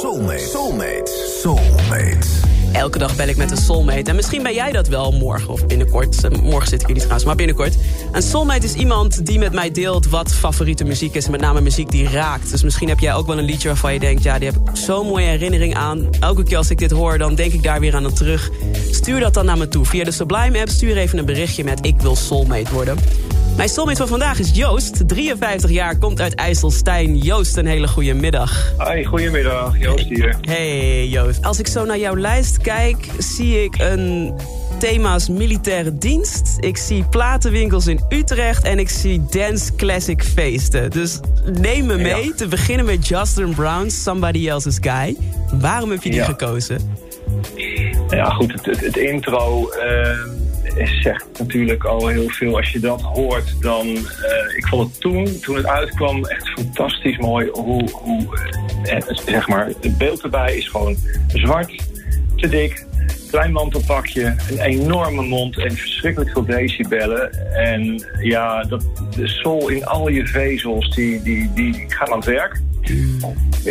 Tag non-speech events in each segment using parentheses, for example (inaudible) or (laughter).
Soulmate. Soulmate. Soulmate. Elke dag bel ik met een soulmate. En misschien ben jij dat wel morgen of binnenkort. Eh, Morgen zit ik hier niet trouwens, maar binnenkort. Een soulmate is iemand die met mij deelt wat favoriete muziek is. Met name muziek die raakt. Dus misschien heb jij ook wel een liedje waarvan je denkt... ja, die heb ik zo'n mooie herinnering aan. Elke keer als ik dit hoor, dan denk ik daar weer aan terug. Stuur dat dan naar me toe. Via de Sublime app stuur even een berichtje met... ik wil soulmate worden. Mijn soulmate van vandaag is Joost. 53 jaar, komt uit IJsselstein. Joost, een hele goede middag. Hoi, goedemiddag. Joost hier. Hey Joost. Als ik zo naar jouw lijst kijk, zie ik een thema's militaire dienst. Ik zie platenwinkels in Utrecht en ik zie dance classic feesten. Dus neem me mee, Ja. te beginnen met Justin Brown's Somebody Else's Guy. Waarom heb je die Ja. gekozen? Ja, goed, het, het, het intro eh, zegt natuurlijk al heel veel. Als je dat hoort, dan... eh, ik vond het toen, toen het uitkwam, echt fantastisch mooi hoe... hoe eh, zeg maar, het beeld erbij is gewoon zwart, te dik, klein mantelpakje, een enorme mond en verschrikkelijk veel decibellen. En ja, dat, de soul in al je vezels, die, die, die gaan aan het werk.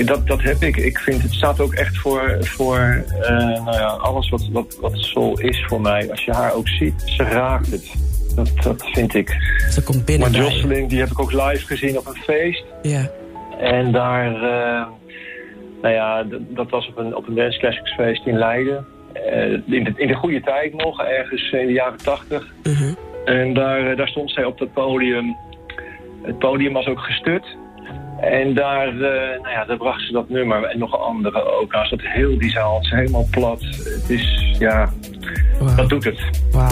Dat, dat heb ik. Ik vind het staat ook echt voor, voor eh, nou ja, alles wat, wat, wat soul is voor mij. Als je haar ook ziet, ze raakt het. Dat, dat vind ik. Ze komt binnen Maar. Jocelyn, die heb ik ook live gezien op een feest. Ja. En daar, eh, nou ja, dat was op een, op een Dance Classics feest in Leiden. Eh, in, de, in de goede tijd nog, ergens in de jaren tachtig. Mhm. En daar, daar stond zij op dat podium. Het podium was ook gestut. En daar, eh, nou ja, daar bracht ze dat nummer en nog andere ook. Nou, zat heel die zaal, het is helemaal plat. Het is, ja, dat doet het. Wauw.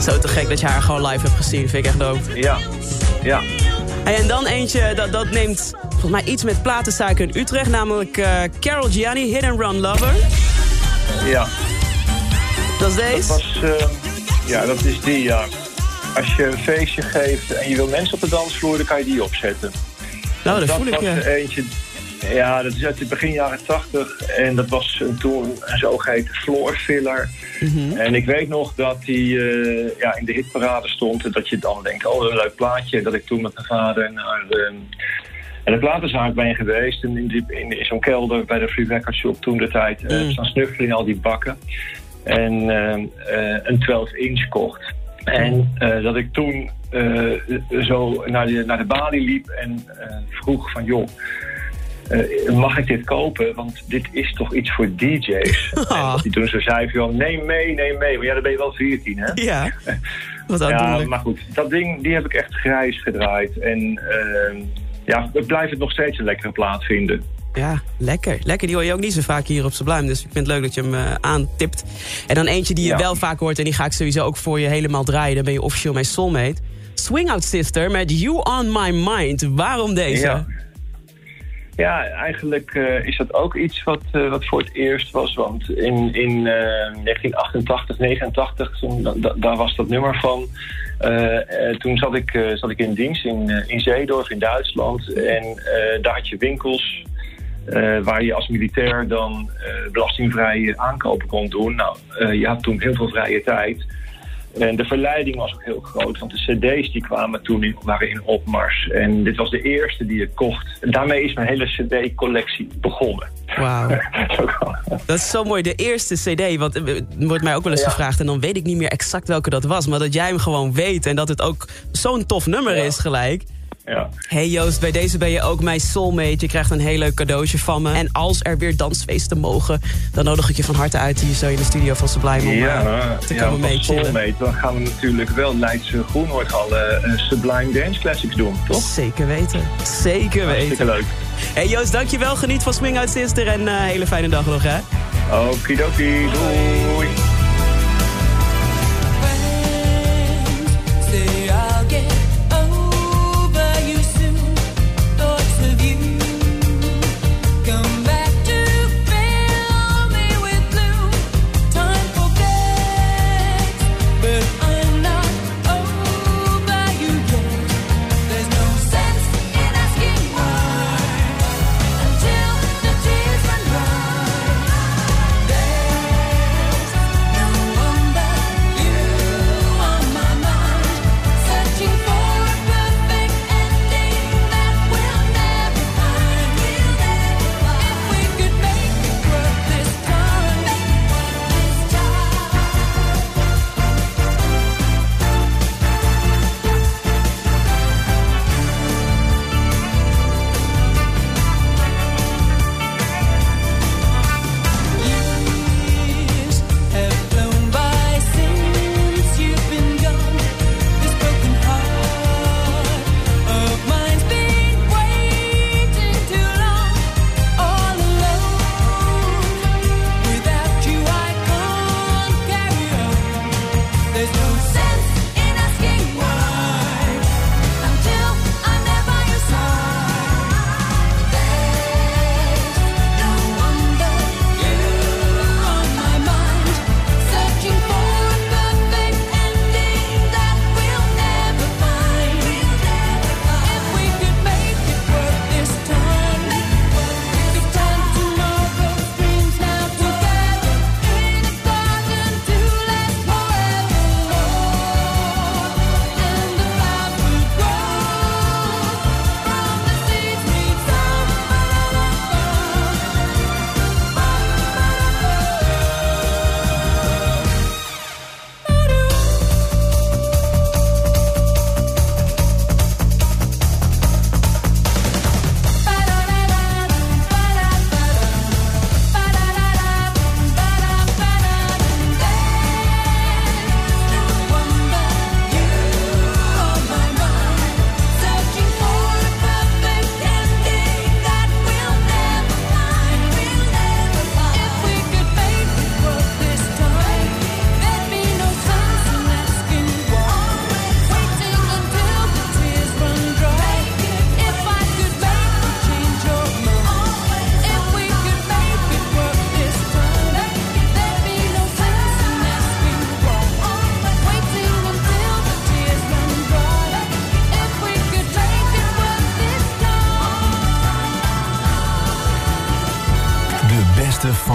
Zo te gek dat je haar gewoon live hebt gezien. Vind ik echt dope. Ja, ja. Hey, en dan eentje, dat, dat neemt volgens mij iets met platensuiker in Utrecht. Namelijk eh, Carol Gianni, Hit and Run Lover. Ja, Dat is dat deze. was, eh, ja, dat is die, ja. Als je een feestje geeft en je wil mensen op de dansvloer, dan kan je die opzetten. nou, dat dat voel ik. was eh. er eentje. Ja, dat is uit de begin jaren tachtig. En dat was een, toen een zogeheten floor filler. Mhm. En ik weet nog dat die eh, ja, in de hitparade stond. En dat je dan denkt, oh, een leuk plaatje. Dat ik toen met mijn vader naar eh, en de platenzaak ben geweest. En in, die, in, in zo'n kelder bij de Free Record Shop toen de tijd. Mm. staan snuffelen in al die bakken. En eh, eh, een 12 inch kocht. En eh, dat ik toen eh, zo naar de, naar de balie liep en vroeg van joh, mag ik dit kopen? Want dit is toch iets voor DJ's. (laughs) En hij toen zo zei van neem mee, neem mee. Maar ja, dan ben je wel 14 hè? Ja, (laughs) wat Ja, maar goed, dat ding die heb ik echt grijs gedraaid. En eh, ja, ik blijf het nog steeds een lekkere plaat vinden. Ja, lekker. Lekker, die hoor je ook niet zo vaak hier op Sublime. Dus ik vind het leuk dat je hem eh, aantipt. En dan eentje die je Ja. wel vaak hoort... en die ga ik sowieso ook voor je helemaal draaien. Dan ben je officieel mijn soulmate. Swing Out Sister met You On My Mind. Waarom deze? Ja. Ja, eigenlijk eh, is dat ook iets wat, eh, wat voor het eerst was. Want in, in eh, 1988, 89, toen, da- da- daar was dat nummer van. Toen zat ik, zat ik in dienst in, in Zeedorf in Duitsland. En daar had je winkels eh, waar je als militair dan eh, belastingvrije aankopen kon doen. Nou, eh, je had toen heel veel vrije tijd. En de verleiding was ook heel groot, want de cd's die kwamen toen in, waren in opmars. En dit was de eerste die ik kocht. En daarmee is mijn hele cd-collectie begonnen. Wauw. (laughs) Dat is zo mooi. De eerste cd, want wordt mij ook wel eens Ja. gevraagd... en dan weet ik niet meer exact welke dat was... maar dat jij hem gewoon weet en dat het ook zo'n tof nummer Ja. is gelijk. Ja. Hey Joost, bij deze ben je ook mijn soulmate. Je krijgt een heel leuk cadeautje van me. En als er weer dansfeesten mogen... dan nodig ik je van harte uit hier zo in de studio van Sublime... om Ja, eh, te ja, komen meechillen. soulmate, dan gaan we natuurlijk wel Leidse Groenhoordhal uh, Sublime Dance Classics doen, toch? Zeker weten. Zeker Hartstikke weten. leuk. Hey Joost, dankjewel. Geniet van Swing Out Sister en eh hele fijne dag nog, hè? Okidoki, doei.